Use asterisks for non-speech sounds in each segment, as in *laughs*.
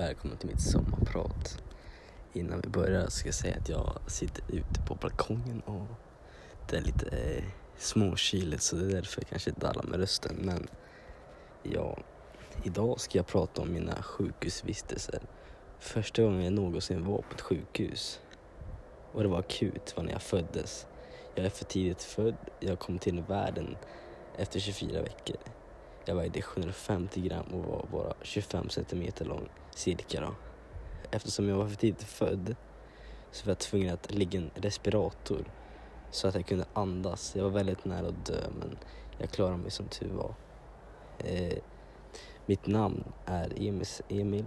välkommen till mitt sommarprat. Innan vi börjar ska jag säga att jag sitter ute på balkongen och det är lite eh, småkyligt så det är därför jag kanske dallar med rösten. Men ja, idag ska jag prata om mina sjukhusvistelser. Första gången jag någonsin var på ett sjukhus och det var akut var när jag föddes. Jag är för tidigt född, jag kom till världen efter 24 veckor. Jag vägde 750 gram och var bara 25 centimeter lång, cirka då. Eftersom jag var för tidigt född så var jag tvungen att ligga i en respirator så att jag kunde andas. Jag var väldigt nära att dö men jag klarade mig som tur var. Eh, mitt namn är Emis, Emil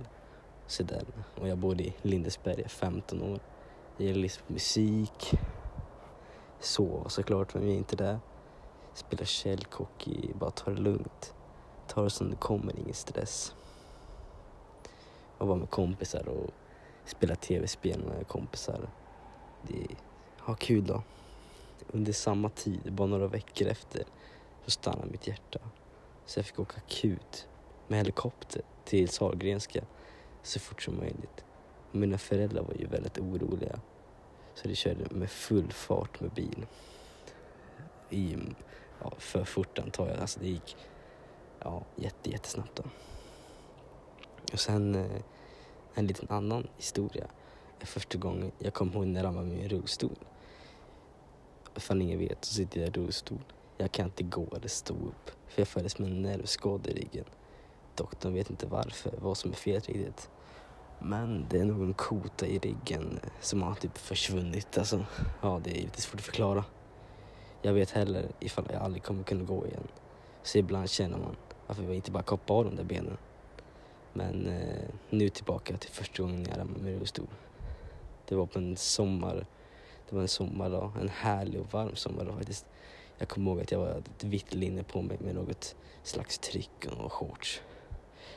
Sedell och jag bor i Lindesberg, jag är 15 år. Jag gillar liksom musik, sova såklart, men jag är inte det. Spela källhockey, bara ta det lugnt ta det som det kommer, ingen stress. Och vara med kompisar och spela tv-spel med kompisar. Det, ha kul då. Under samma tid, bara några veckor efter, så stannade mitt hjärta. Så jag fick åka akut med helikopter till Sahlgrenska så fort som möjligt. Och mina föräldrar var ju väldigt oroliga. Så de körde med full fart med bil. I, ja, för fort antar jag. Alltså det gick ja, jätte, jättesnabbt då. Och sen eh, en liten annan historia. Första gången jag kom ihåg när jag ramlade med min rullstol. Ifall ingen vet så sitter jag i rullstol. Jag kan inte gå eller stå upp för jag föddes med en nervskada i ryggen. Doktorn vet inte varför, vad som är fel riktigt. Men det är nog en kota i ryggen eh, som har typ försvunnit. Alltså, ja, det är lite svårt att förklara. Jag vet heller ifall jag aldrig kommer kunna gå igen. Så ibland känner man varför vi inte bara kappa av de där benen. Men eh, nu tillbaka till första gången jag ramlade med rullstol. Det var på en sommar, det var en sommardag, en härlig och varm sommardag faktiskt. Jag kommer ihåg att jag hade ett vitt linne på mig med något slags tryck och shorts.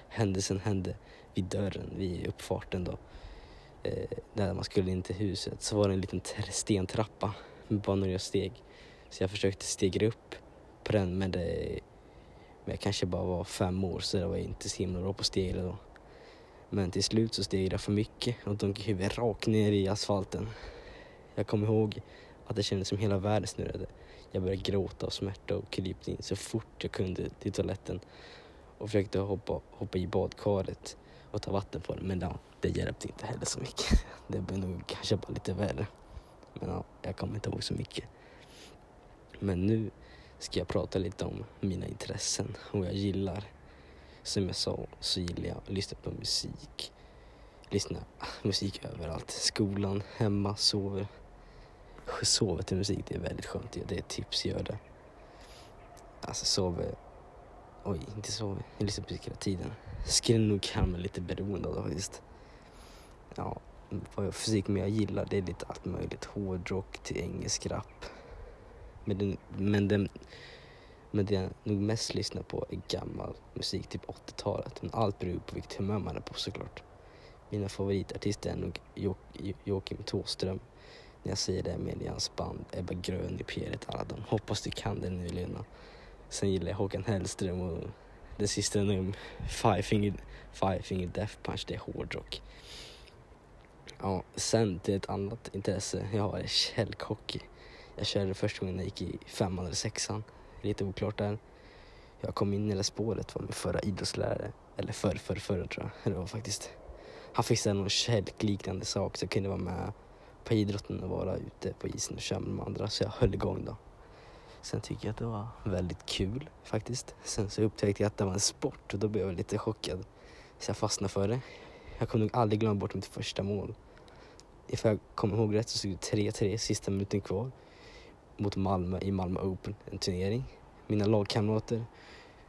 Händelsen hände vid dörren, vid uppfarten då. Eh, där man skulle in till huset så var det en liten stentrappa med bara några steg. Så jag försökte stiga upp på den men det eh, men jag kanske bara var fem år så det var inte så himla bra på steg då. Men till slut så steg jag för mycket och dunkade huvudet rakt ner i asfalten. Jag kommer ihåg att det kändes som hela världen snurrade. Jag började gråta av smärta och krypte in så fort jag kunde till toaletten och försökte hoppa, hoppa i badkaret och ta vatten på det. Men ja, det hjälpte inte heller så mycket. *laughs* Det blev nog kanske bara lite värre. Men ja, jag kommer inte ihåg så mycket. Men nu ska jag prata lite om mina intressen och vad jag gillar. Som jag sa så gillar jag att lyssna på musik. Lyssna ah, musik överallt. Skolan, hemma, sover. Sover till musik, det är väldigt skönt. Det är ett tips, gör det. Alltså sover... Oj, inte sover. Jag lyssnar på musik hela tiden. Skulle nog kalla mig lite beroende av det faktiskt. Ja, vad jag musik men jag gillar det är lite allt möjligt. Hårdrock till engelsk rap men, den, men, den, men det jag nog mest lyssnar på är gammal musik, typ 80-talet. Men allt beror på vilket humör man är på såklart. Mina favoritartister är nog Joakim Thåström. När jag säger det med hans band Ebba Grön i p alla de. Hoppas du kan det nu Lena. Sen gillar jag Håkan Hellström och den sista nu, Five Finger, Five Finger Death Punch, det är hårdrock. Ja, sen till ett annat intresse jag har är källhockey. Jag körde första gången jag gick i femman eller sexan. Lite oklart där. Jag kom in i det spåret var min förra idrottslärare. Eller förr, förr, förr tror jag. Det var faktiskt. Han fixade någon kälkliknande sak så jag kunde vara med på idrotten och vara ute på isen och köra med de andra. Så jag höll igång då. Sen tycker jag att det var väldigt kul faktiskt. Sen så upptäckte jag att det var en sport och då blev jag lite chockad. Så jag fastnade för det. Jag kommer nog aldrig glömma bort mitt första mål. Ifall jag kommer ihåg rätt så stod det 3-3 sista minuten kvar mot Malmö i Malmö Open, en turnering. Mina lagkamrater,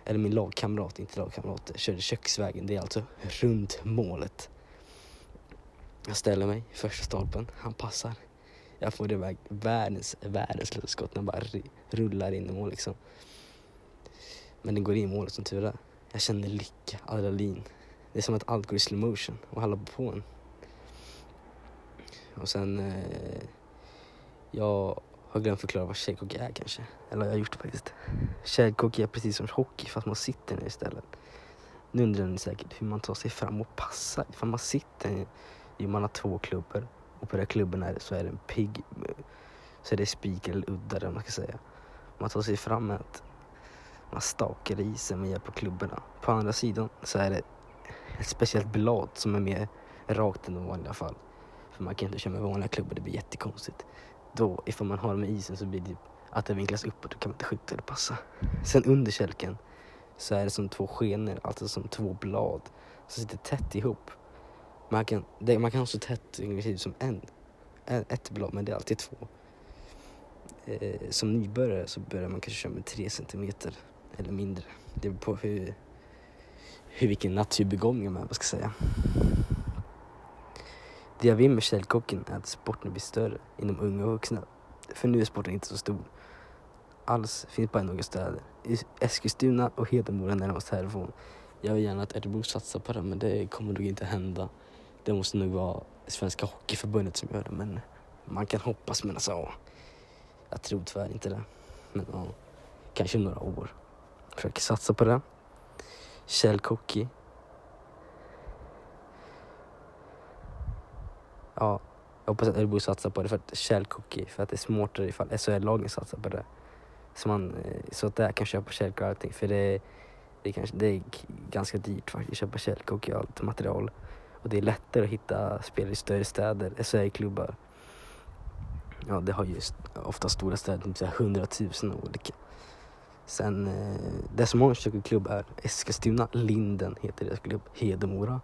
eller min lagkamrat, inte lagkamrater, körde köksvägen. Det är alltså runt målet. Jag ställer mig i första stolpen, han passar. Jag får iväg världens, världens skott, den bara rullar in i mål liksom. Men den går in i målet som tur är. Jag känner lycka, adrenalin. Det är som att allt går i slow motion och alla på en. Och sen, eh, jag har glömt förklara vad tjejkock är kanske. Eller jag har gjort det faktiskt. Tjejkock är precis som hockey fast man sitter ner istället. Nu undrar ni säkert hur man tar sig fram och passar. Ifall man sitter i, man har två klubbor och på den klubben är det, så är det en pigg, så är det spik eller udda där man ska säga. Man tar sig fram med att man stakar isen med hjälp av klubborna. På andra sidan så är det ett speciellt blad som är mer rakt än i vanliga fall. För man kan inte köra med vanliga klubbor, det blir jättekonstigt. Då, ifall man har dem i isen så blir det typ att det vinklas uppåt, då kan man inte skjuta eller passa. Sen under kälken så är det som två skenor, alltså som två blad som sitter tätt ihop. Man kan, det, man kan ha så tätt som en, ett blad, men det är alltid två. Eh, som nybörjare så börjar man kanske köra med tre centimeter eller mindre. Det beror på hur, hur vilken naturbegåvning man är, vad ska jag säga. Det jag vill med källkocken är att sporten blir större inom unga och vuxna. För nu är sporten inte så stor. Alls finns bara i några städer. I Eskilstuna och Hedemora närmast härifrån. Jag vill gärna att Örebro satsar på det men det kommer nog inte hända. Det måste nog vara Svenska Hockeyförbundet som gör det men man kan hoppas men alltså jag tror tyvärr inte det. Men ja, kanske några år. Försöker satsa på det. Källkockey ja, jag hoppas att Örebro satsar på det för att källcookie, för att det är smartare ifall SHL-lagen satsar på det. Så, man, eh, så att det kan köpa källkok och allting. För det, det, kanske, det är ganska dyrt faktiskt att köpa källkok och allt material. Och det är lättare att hitta spelare i större städer, SHL-klubbar. Ja, det har ju ofta stora städer, typ hundratusen olika. Sen, eh, det som har en klubb är Eskilstuna, Linden heter deras klubb, Hedemora.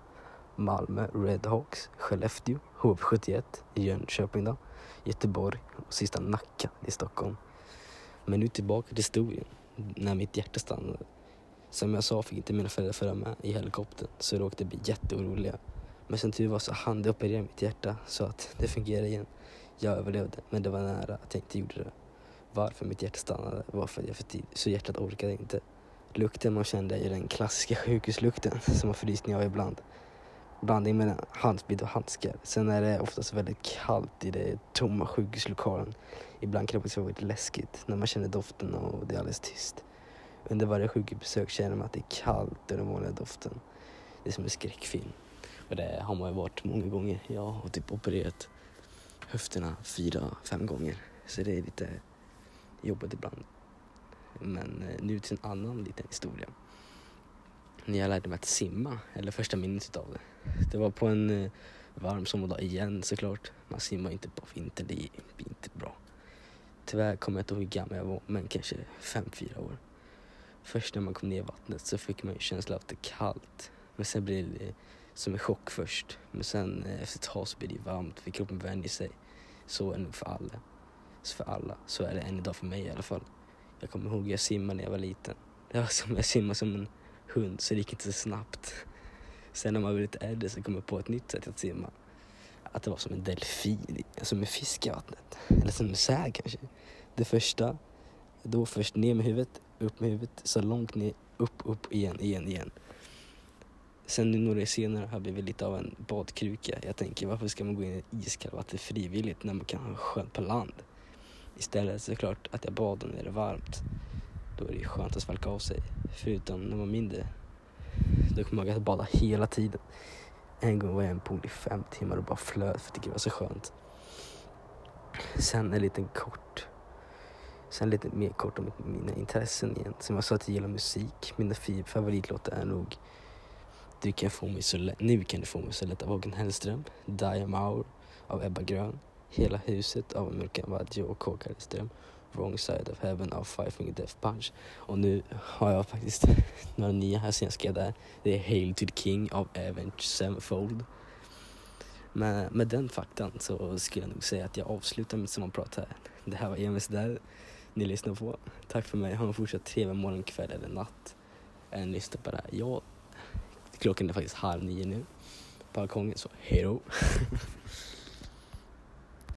Malmö Redhawks, Skellefteå, HV71 i Jönköping då, Göteborg och sista Nacka i Stockholm. Men nu tillbaka till historien, när mitt hjärta stannade. Som jag sa fick inte mina föräldrar följa med i helikoptern så de åkte bli jätteoroliga. Men som tur var så hann de operera mitt hjärta så att det fungerade igen. Jag överlevde, men det var nära att jag inte gjorde det. Varför mitt hjärta stannade var för att jag för tid, så hjärtat orkade inte. Lukten man kände är den klassiska sjukhuslukten som man förrysning av ibland blandning mellan handsprit och handskar. Sen är det oftast väldigt kallt i den tomma sjukhuslokalen. Ibland kan det också vara lite läskigt när man känner doften och det är alldeles tyst. Under varje sjukhusbesök känner man att det är kallt och den vanliga doften. Det är som en skräckfilm. Och det har man ju varit många gånger. Jag har typ opererat höfterna fyra, fem gånger. Så det är lite jobbigt ibland. Men eh, nu till en annan liten historia när jag lärde mig att simma, eller första minnet av det. Det var på en eh, varm sommardag igen såklart. Man simmar inte på vintern, det är inte bra. Tyvärr kommer jag inte ihåg hur gammal jag var, men kanske fem fyra år. Först när man kom ner i vattnet så fick man ju känslan av att det är kallt. Men sen blir det som en chock först. Men sen eh, efter ett tag så blir det varmt, för kroppen vänjer sig. Så är det nog för alla. Så för alla. Så är det än idag för mig i alla fall. Jag kommer ihåg hur jag simmade när jag var liten. Det var som jag simmade som en hund så det gick inte så snabbt. Sen när man var lite äldre så kom jag på ett nytt sätt att simma. Att det var som en delfin, som en fisk i vattnet. Eller som en säl kanske. Det första, då först ner med huvudet, upp med huvudet, så långt ner, upp, upp, igen, igen, igen. Sen nu några år senare har jag blivit lite av en badkruka. Jag tänker varför ska man gå in i iskallt vatten frivilligt när man kan ha skönt på land? Istället så är det klart att jag badar när det är varmt. Då är det skönt att svalka av sig. Förutom när man var mindre. Då kommer jag att bada hela tiden. En gång var jag i en pool i fem timmar och bara flöt för att det var så skönt. Sen en liten kort. Sen lite mer kort om mina intressen igen. Som jag sa att jag gillar musik. Mina favoritlåtar är nog du kan få mig så lätt, Nu kan du få mig så lätt av Håkan Hellström. Diam Hour av Ebba Grön. Hela huset av Mörkan Vadjo och K. Hellström. Wrong Side of Heaven av Five Finger Death Punch. Och nu har jag faktiskt *laughs* några nya här sen jag skrev där. Det är Hail to the King av Avenged Sevenfold. Men med den faktan så skulle jag nog säga att jag avslutar mitt sommarprat här. Det här var Emils där ni lyssnar på. Tack för mig. Ha en fortsatt trevlig morgon, kväll eller natt. Än lyssna på det här. Ja, klockan är faktiskt halv nio nu. På balkongen, så hejdå. *laughs*